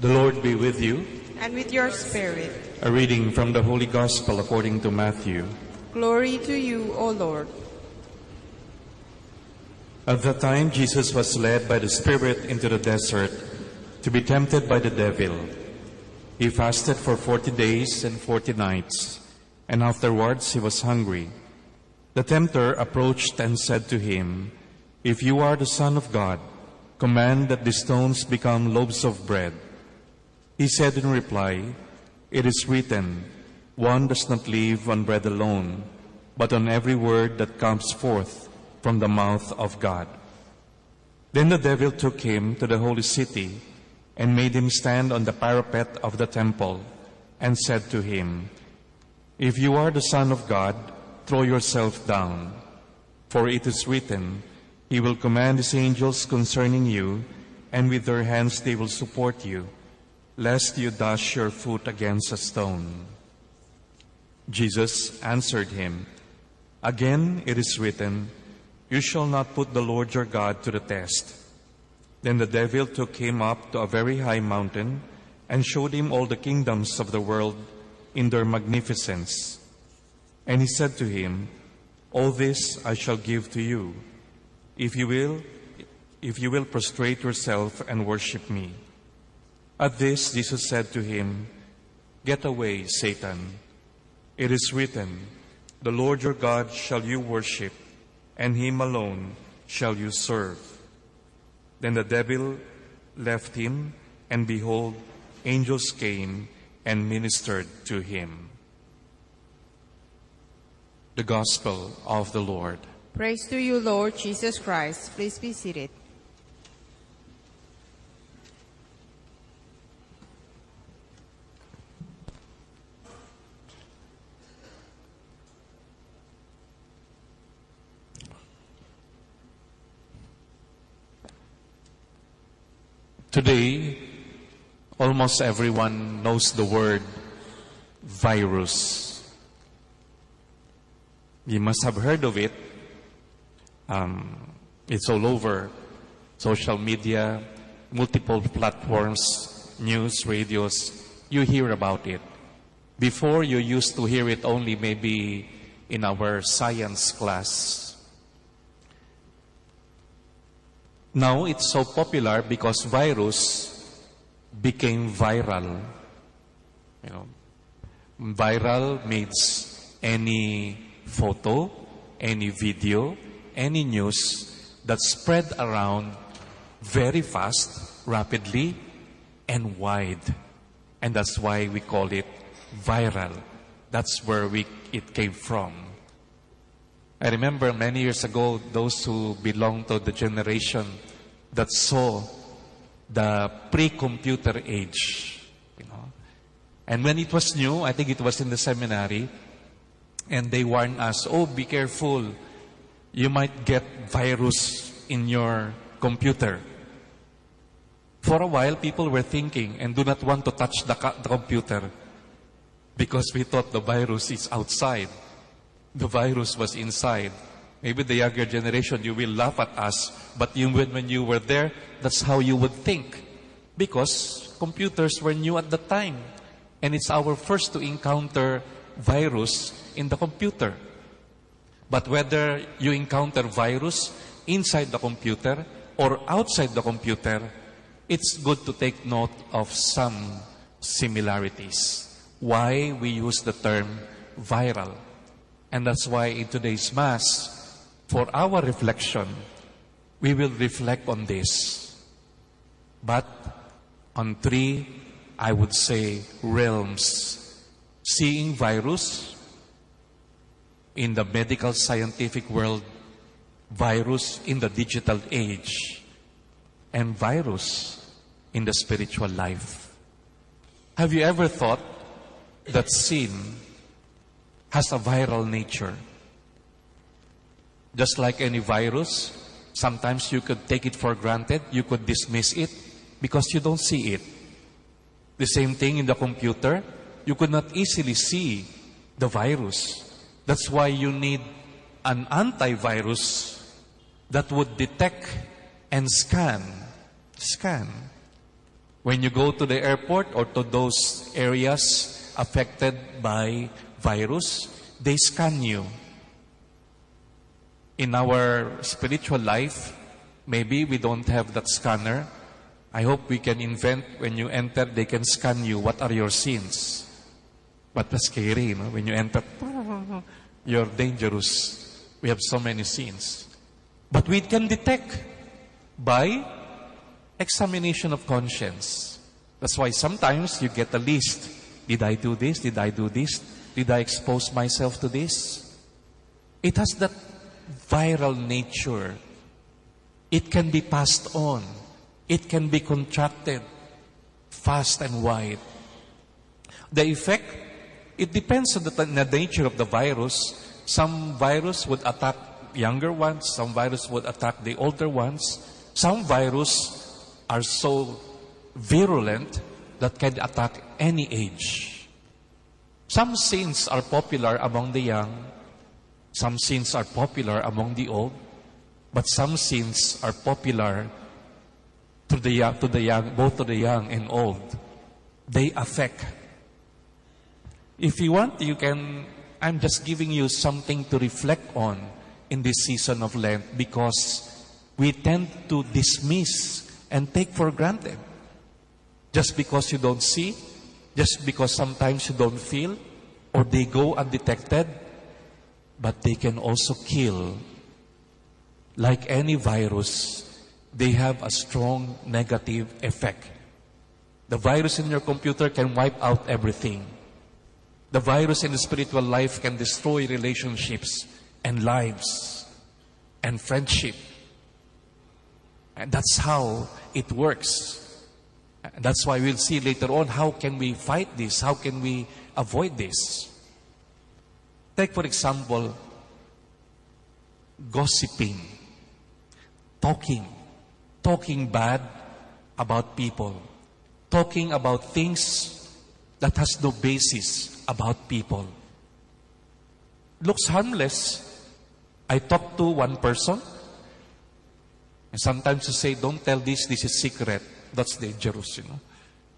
The Lord be with you. and with your spirit. A reading from the Holy Gospel according to Matthew. Glory to you, O Lord. At that time, Jesus was led by the Spirit into the desert to be tempted by the devil. He fasted for forty days and forty nights, and afterwards he was hungry. The tempter approached and said to him, If you are the Son of God, command that the stones become loaves of bread. He said in reply, It is written, One does not live on bread alone, but on every word that comes forth from the mouth of God. Then the devil took him to the holy city and made him stand on the parapet of the temple and said to him, If you are the Son of God, throw yourself down. For it is written, He will command His angels concerning you, and with their hands they will support you, lest you dash your foot against a stone. Jesus answered him, Again it is written, You shall not put the Lord your God to the test. Then the devil took him up to a very high mountain and showed him all the kingdoms of the world in their magnificence. And he said to him, All this I shall give to you, if you will, if you will prostrate yourself and worship me. At this Jesus said to him, Get away, Satan. It is written, The Lord your God shall you worship, and him alone shall you serve. Then the devil left him, and behold, angels came and ministered to him. The Gospel of the Lord. Praise to you, Lord Jesus Christ. Please be seated. Today, almost everyone knows the word virus. You must have heard of it. Um, it's all over social media, multiple platforms, news, radios. You hear about it. Before, you used to hear it only maybe in our science class. Now it's so popular because virus became viral. You know, viral means any photo, any video, any news that spread around very fast, rapidly, and wide. And that's why we call it viral. That's where we, it came from. I remember many years ago, those who belong to the generation that saw the pre-computer age, you know. And when it was new, I think it was in the seminary, and they warned us, oh, be careful. You might get virus in your computer. For a while, people were thinking and do not want to touch the, the computer because we thought the virus is outside. The virus was inside. Maybe the younger generation, you will laugh at us, but you, when, you were there, that's how you would think. Because computers were new at the time. And it's our first to encounter virus in the computer. But whether you encounter virus inside the computer or outside the computer, it's good to take note of some similarities. Why we use the term viral. And that's why in today's Mass, for our reflection, we will reflect on this. But on three, I would say, realms. Seeing virus in the medical scientific world, virus in the digital age, and virus in the spiritual life. Have you ever thought that sin has a viral nature? Just like any virus, sometimes you could take it for granted, you could dismiss it because you don't see it. The same thing in the computer, you could not easily see the virus. That's why you need an antivirus that would detect and scan, scan When you go to the airport or to those areas affected by virus, they scan you. In our spiritual life, maybe we don't have that scanner. I hope we can invent when you enter, they can scan you. What are your sins? But that's scary? When you enter, you're dangerous. We have so many sins. But we can detect by examination of conscience. That's why sometimes you get a list. Did I do this? Did I do this? Did I expose myself to this? It has that viral nature. It can be passed on. It can be contracted fast and wide. The effect, it depends on the, the nature of the virus. Some virus would attack younger ones, some virus would attack the older ones. Some virus are so virulent that can attack any age. Some sins are popular among the young, some sins are popular among the old, but some sins are popular to the to the young, both to the young and old. They affect. If you want, you can. I'm just giving you something to reflect on in this season of Lent because we tend to dismiss and take for granted. Just because you don't see, just because sometimes you don't feel, or they go undetected, but they can also kill. Like any virus, they have a strong negative effect. The virus in your computer can wipe out everything. The virus in the spiritual life can destroy relationships and lives and friendship. And that's how it works. That's why we'll see later on how can we fight this? How can we avoid this? Take for example, gossiping, talking, talking bad about people, talking about things that has no basis about people. Looks harmless. I talk to one person, and sometimes you say, don't tell this, this is secret. That's dangerous, you know.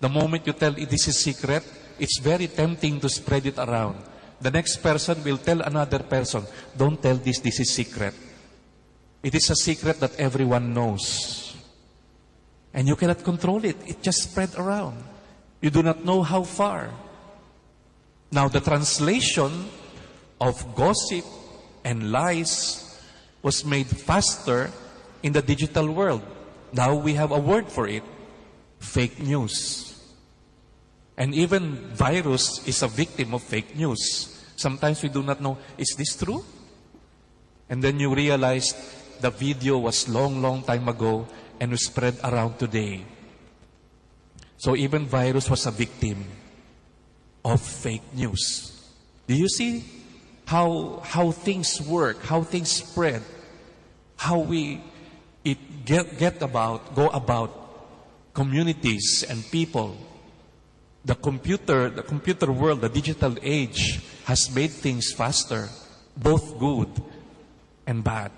The moment you tell it, this is secret, it's very tempting to spread it around. The next person will tell another person, don't tell this, this is secret. It is a secret that everyone knows. And you cannot control it. It just spread around. You do not know how far. Now, the translation of gossip and lies was made faster in the digital world. Now we have a word for it fake news. And even virus is a victim of fake news. Sometimes we do not know, is this true? And then you realize the video was long, long time ago and was spread around today. So even virus was a victim of fake news. Do you see how, how things work, how things spread, how we it get, get about, go about communities and people. The computer, the computer world, the digital age has made things faster, both good and bad.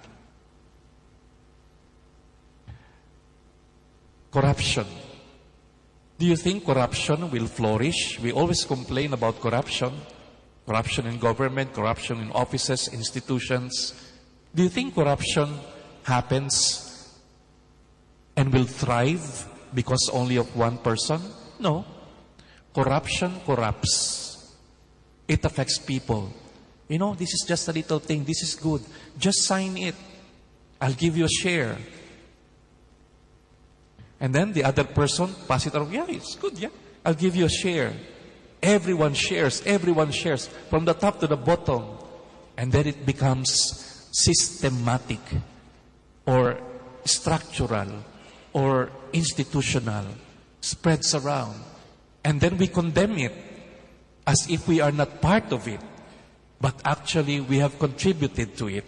Corruption. Do you think corruption will flourish? We always complain about corruption. Corruption in government, corruption in offices, institutions. Do you think corruption happens and will thrive because only of one person? No. Corruption corrupts. It affects people. You know, this is just a little thing. This is good. Just sign it. I'll give you a share. And then the other person pass it around. Yeah, it's good. Yeah. I'll give you a share. Everyone shares. Everyone shares from the top to the bottom. And then it becomes systematic or structural or institutional spreads around. And then we condemn it as if we are not part of it, but actually we have contributed to it.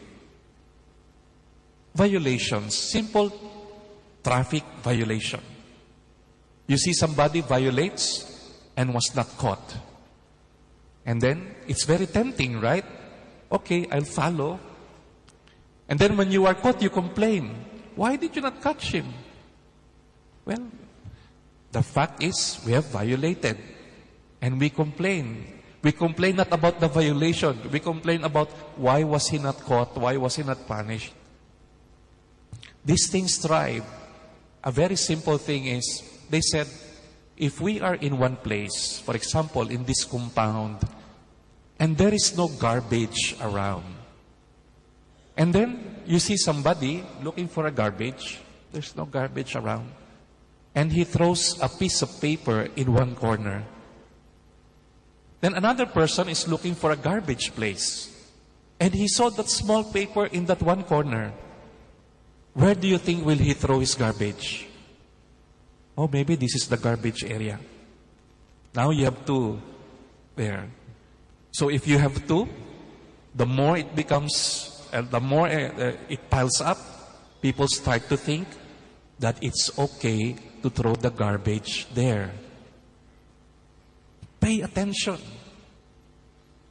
Violations, simple traffic violation. You see somebody violates and was not caught. And then it's very tempting, right? Okay, I'll follow. And then when you are caught, you complain. Why did you not catch him? Well, The fact is, we have violated. And we complain. We complain not about the violation. We complain about why was he not caught? Why was he not punished? These things thrive. A very simple thing is, they said, if we are in one place, for example, in this compound, and there is no garbage around, and then you see somebody looking for a garbage, there's no garbage around, and he throws a piece of paper in one corner. Then another person is looking for a garbage place, and he saw that small paper in that one corner. Where do you think will he throw his garbage? Oh, maybe this is the garbage area. Now you have two there. So if you have two, the more it becomes, uh, the more uh, uh, it piles up, people start to think that it's okay to throw the garbage there. Pay attention.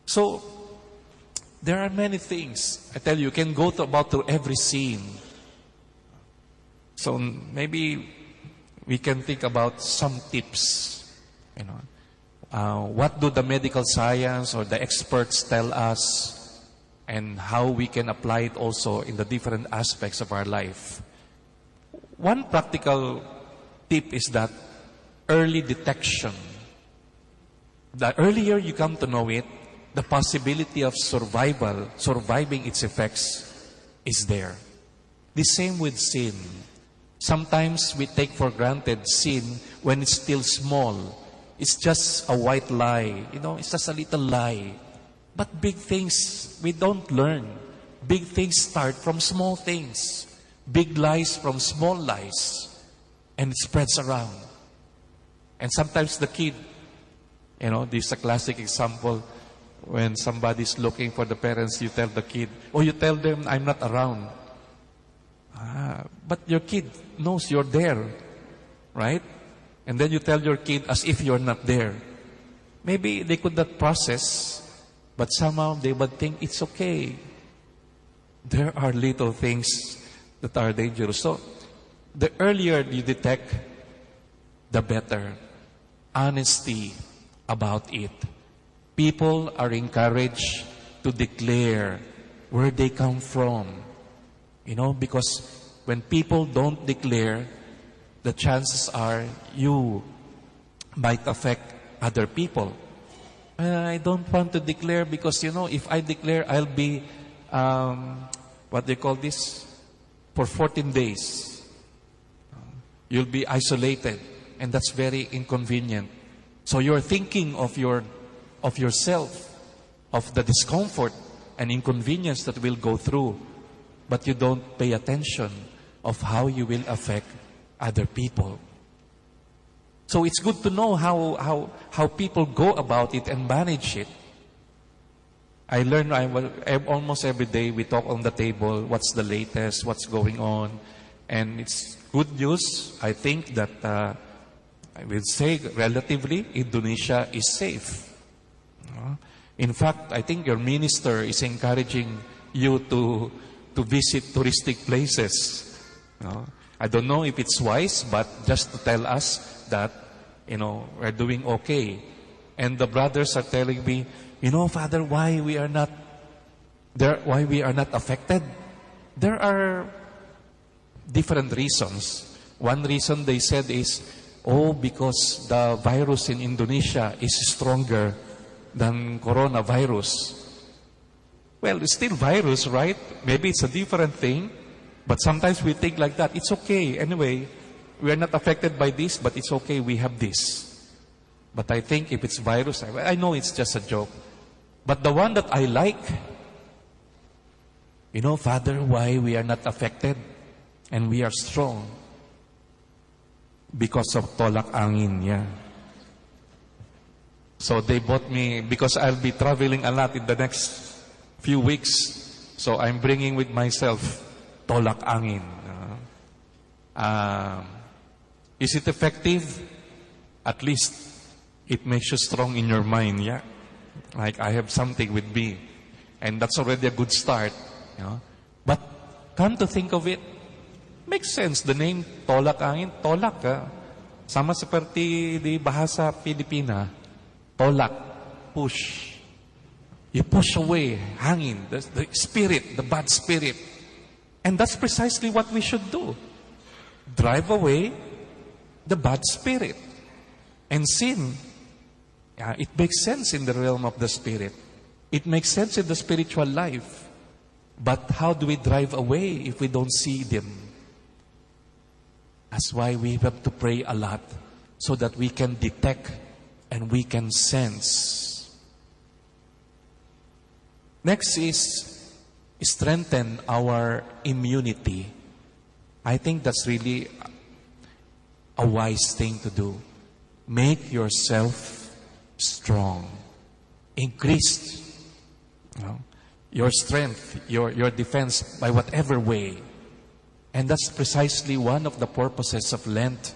So, there are many things. I tell you, you can go to about to every scene. So maybe we can think about some tips. You know, uh, what do the medical science or the experts tell us, and how we can apply it also in the different aspects of our life. One practical tip is that early detection. The earlier you come to know it, the possibility of survival, surviving its effects, is there. The same with sin. Sometimes we take for granted sin when it's still small. It's just a white lie. You know, it's just a little lie. But big things, we don't learn. Big things start from small things. Big lies from small lies. And it spreads around. And sometimes the kid, you know, this is a classic example. When somebody's looking for the parents, you tell the kid, or you tell them, I'm not around. Ah, but your kid knows you're there, right? And then you tell your kid as if you're not there. Maybe they could not process, but somehow they would think it's okay. There are little things that are dangerous. So, the earlier you detect, the better. Honesty about it. People are encouraged to declare where they come from. You know, because when people don't declare, the chances are you might affect other people. I don't want to declare because, you know, if I declare, I'll be, um, what they call this, for 14 days. You'll be isolated, and that's very inconvenient. So you're thinking of your, of yourself, of the discomfort and inconvenience that will go through, but you don't pay attention of how you will affect other people. So it's good to know how, how, how people go about it and manage it. I learn I, almost every day we talk on the table, what's the latest, what's going on. And it's good news. I think that uh, I will say relatively Indonesia is safe. Uh, In fact, I think your minister is encouraging you to, to visit touristic places. I don't know if it's wise, but just to tell us that, you know, we're doing okay. And the brothers are telling me, you know, Father, why we are not there, why we are not affected? There are different reasons. One reason they said is, oh, because the virus in Indonesia is stronger than coronavirus. Well, it's still virus, right? Maybe it's a different thing, but sometimes we think like that. It's okay. Anyway, we are not affected by this, but it's okay. We have this. But I think if it's virus, I, I know it's just a joke. But the one that I like, you know, Father, why we are not affected and we are strong? Because of tolak angin, yeah. So they bought me, because I'll be traveling a lot in the next few weeks. So I'm bringing with myself tolak angin. uh, um, is it effective? At least it makes you strong in your mind, yeah? Like I have something with me. And that's already a good start. You know? But come to think of it, makes sense. The name Tolak Angin, Tolak. ah. Sama seperti di bahasa Filipina, tolak, push. You push away hangin, the, the spirit, the bad spirit. And that's precisely what we should do. Drive away the bad spirit. And sin, yeah, it makes sense in the realm of the spirit. It makes sense in the spiritual life. But how do we drive away if we don't see them? That's why we have to pray a lot so that we can detect and we can sense. Next is strengthen our immunity. I think that's really a wise thing to do. Make yourself strong. Increase you know, your strength, your, your defense by whatever way. And that's precisely one of the purposes of Lent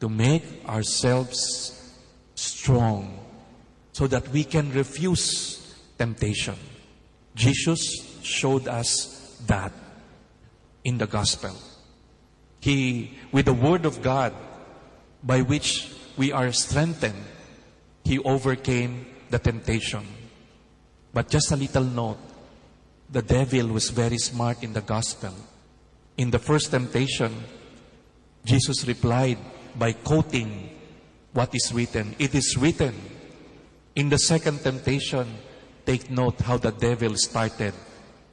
to make ourselves strong so that we can refuse temptation. Jesus showed us that in the gospel. He, with the word of God by which we are strengthened, he overcame the temptation. But just a little note, the devil was very smart in the gospel. In the first temptation, Jesus replied by quoting what is written. It is written. In the second temptation, take note how the devil started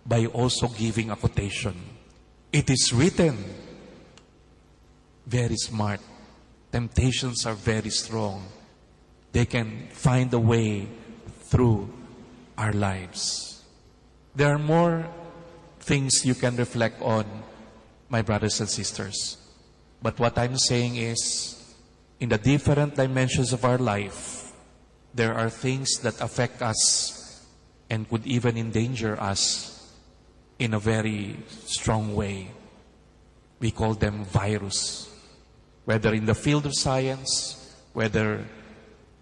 by also giving a quotation. It is written. Very smart. Temptations are very strong. They can find a way through our lives. There are more things you can reflect on, my brothers and sisters. But what I'm saying is, in the different dimensions of our life, there are things that affect us and could even endanger us in a very strong way. We call them virus. Whether in the field of science, whether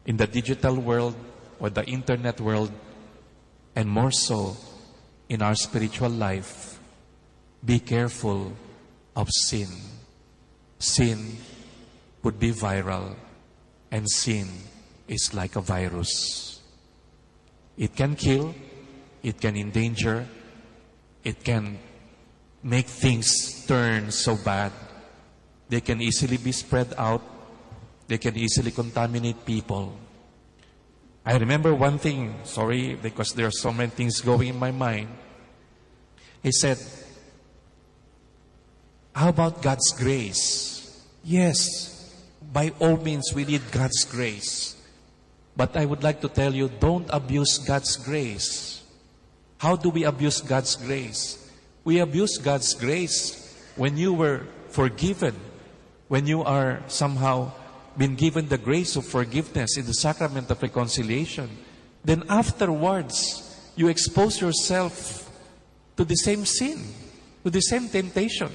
in the digital world or the internet world, and more so in our spiritual life, be careful of sin. Sin would be viral, and sin is like a virus. It can kill, it can endanger, it can make things turn so bad. They can easily be spread out, they can easily contaminate people. I remember one thing, sorry, because there are so many things going in my mind. He said, How about God's grace? Yes, by all means, we need God's grace. But I would like to tell you, don't abuse God's grace. How do we abuse God's grace? We abuse God's grace when you were forgiven, when you are somehow been given the grace of forgiveness in the sacrament of reconciliation, then afterwards, you expose yourself to the same sin, to the same temptation.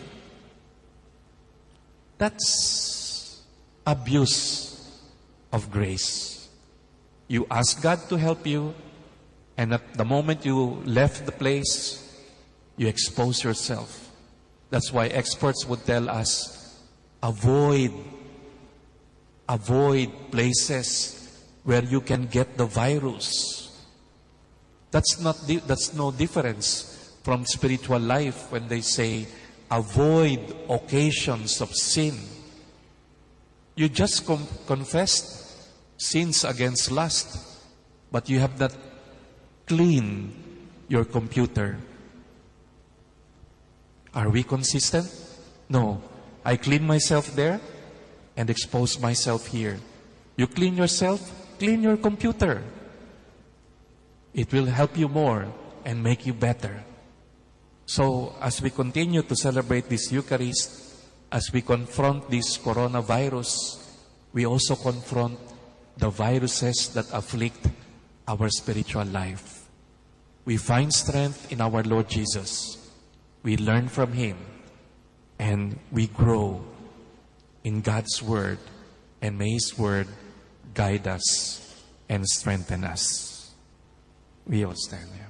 That's abuse of grace. You ask God to help you, and at the moment you left the place, you expose yourself. That's why experts would tell us avoid avoid places where you can get the virus. That's not di- that's no difference from spiritual life when they say avoid occasions of sin. You just com- confessed sins against lust, but you have not cleaned your computer. Are we consistent? No. I clean myself there and expose myself here. You clean yourself, clean your computer. It will help you more and make you better. So, as we continue to celebrate this Eucharist, as we confront this coronavirus, we also confront the viruses that afflict our spiritual life. We find strength in our Lord Jesus. We learn from Him and we grow in God's Word and may His Word guide us and strengthen us. We all stand here.